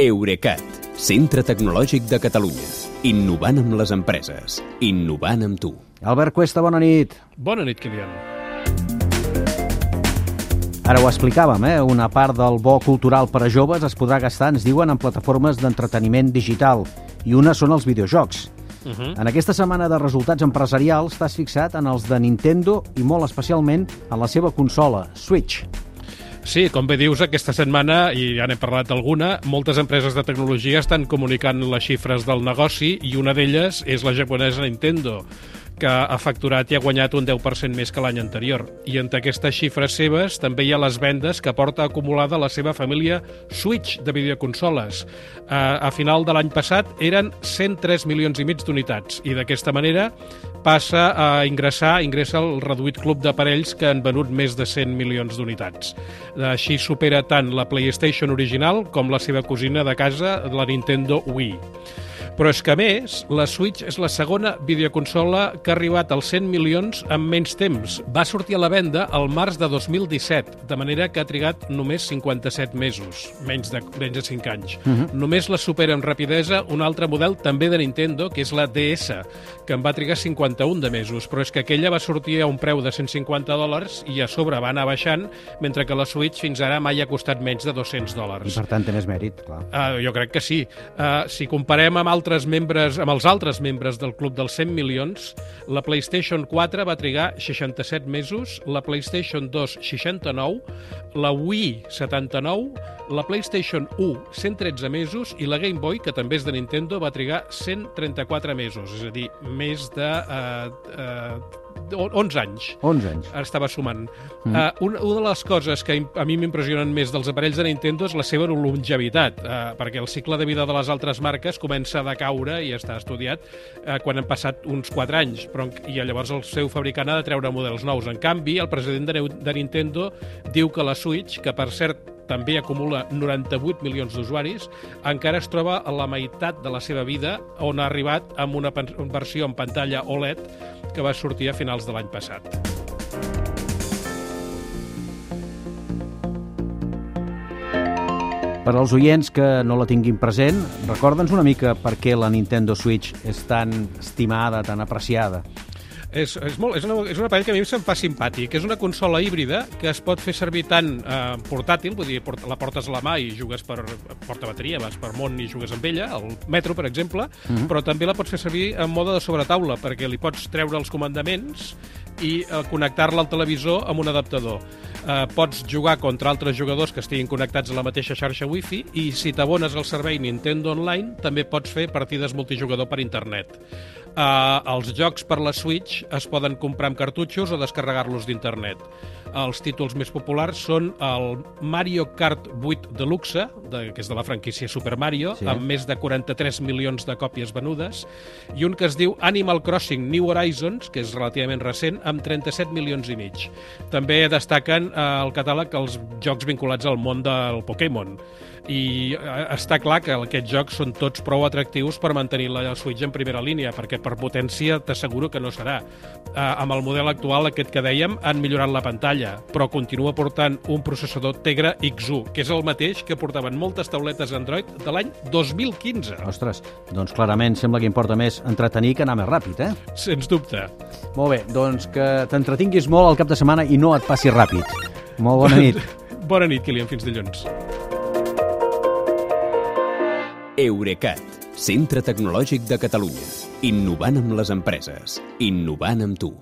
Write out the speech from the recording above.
Eurecat, centre tecnològic de Catalunya. Innovant amb les empreses. Innovant amb tu. Albert Cuesta, bona nit. Bona nit, Kilian. Ara ho explicàvem, eh? Una part del bo cultural per a joves es podrà gastar, ens diuen, en plataformes d'entreteniment digital. I una són els videojocs. Uh -huh. En aquesta setmana de resultats empresarials t'has fixat en els de Nintendo i molt especialment en la seva consola, Switch. Sí, com bé dius, aquesta setmana, i ja n'he parlat alguna, moltes empreses de tecnologia estan comunicant les xifres del negoci i una d'elles és la japonesa Nintendo que ha facturat i ha guanyat un 10% més que l'any anterior. I entre aquestes xifres seves també hi ha les vendes que porta acumulada la seva família Switch de videoconsoles. A, a final de l'any passat eren 103 milions i mig d'unitats i d'aquesta manera passa a ingressar, ingressa el reduït club d'aparells que han venut més de 100 milions d'unitats. Així supera tant la PlayStation original com la seva cosina de casa, la Nintendo Wii. Però és que, a més, la Switch és la segona videoconsola que ha arribat als 100 milions en menys temps. Va sortir a la venda al març de 2017, de manera que ha trigat només 57 mesos, menys de, menys de 5 anys. Uh -huh. Només la supera amb rapidesa un altre model també de Nintendo, que és la DS, que en va trigar 51 de mesos, però és que aquella va sortir a un preu de 150 dòlars i a sobre va anar baixant, mentre que la Switch fins ara mai ha costat menys de 200 dòlars. I per tant té més mèrit, clar. Uh, jo crec que sí. Uh, si comparem amb altres membres, amb els altres membres del club dels 100 milions, la PlayStation 4 va trigar 67 mesos, la PlayStation 2 69, la Wii 79, la PlayStation 1 113 mesos i la Game Boy, que també és de Nintendo, va trigar 134 mesos, és a dir, més de uh, uh, 11 anys. 11 anys. Estava sumant. Mm. Uh, una, una de les coses que a mi m'impressionen més dels aparells de Nintendo és la seva longevitat, uh, perquè el cicle de vida de les altres marques comença a decaure i està estudiat uh, quan han passat uns 4 anys, però, i llavors el seu fabricant ha de treure models nous. En canvi, el president de, de Nintendo diu que la Switch, que per cert també acumula 98 milions d'usuaris, encara es troba a la meitat de la seva vida, on ha arribat amb una versió en pantalla OLED que va sortir a finals de l'any passat. Per als oients que no la tinguin present, recorda'ns una mica per què la Nintendo Switch és tan estimada, tan apreciada. És, és, molt, és, una, és un aparell que a mi se'm fa simpàtic. És una consola híbrida que es pot fer servir tant eh, portàtil, vull dir, port, la portes a la mà i jugues per porta bateria, vas per món i jugues amb ella, al metro, per exemple, mm -hmm. però també la pots fer servir en mode de sobretaula, perquè li pots treure els comandaments i eh, connectar-la al televisor amb un adaptador. Eh, pots jugar contra altres jugadors que estiguin connectats a la mateixa xarxa wifi i si t'abones al servei Nintendo Online també pots fer partides multijugador per internet. Uh, els jocs per la Switch es poden comprar amb cartutxos o descarregar-los d'internet. Els títols més populars són el Mario Kart 8 Deluxe, de, que és de la franquícia Super Mario, sí. amb més de 43 milions de còpies venudes, i un que es diu Animal Crossing New Horizons, que és relativament recent, amb 37 milions i mig. També destaquen uh, el catàleg els jocs vinculats al món del Pokémon i està clar que aquests jocs són tots prou atractius per mantenir la Switch en primera línia, perquè per potència t'asseguro que no serà. Uh, amb el model actual, aquest que dèiem, han millorat la pantalla, però continua portant un processador Tegra X1, que és el mateix que portaven moltes tauletes Android de l'any 2015. Ostres, doncs clarament sembla que importa més entretenir que anar més ràpid, eh? Sens dubte. Molt bé, doncs que t'entretinguis molt al cap de setmana i no et passi ràpid. Molt bona nit. bona nit, Kilian. Fins dilluns. Eurecat, centre tecnològic de Catalunya. Innovant amb les empreses. Innovant amb tu.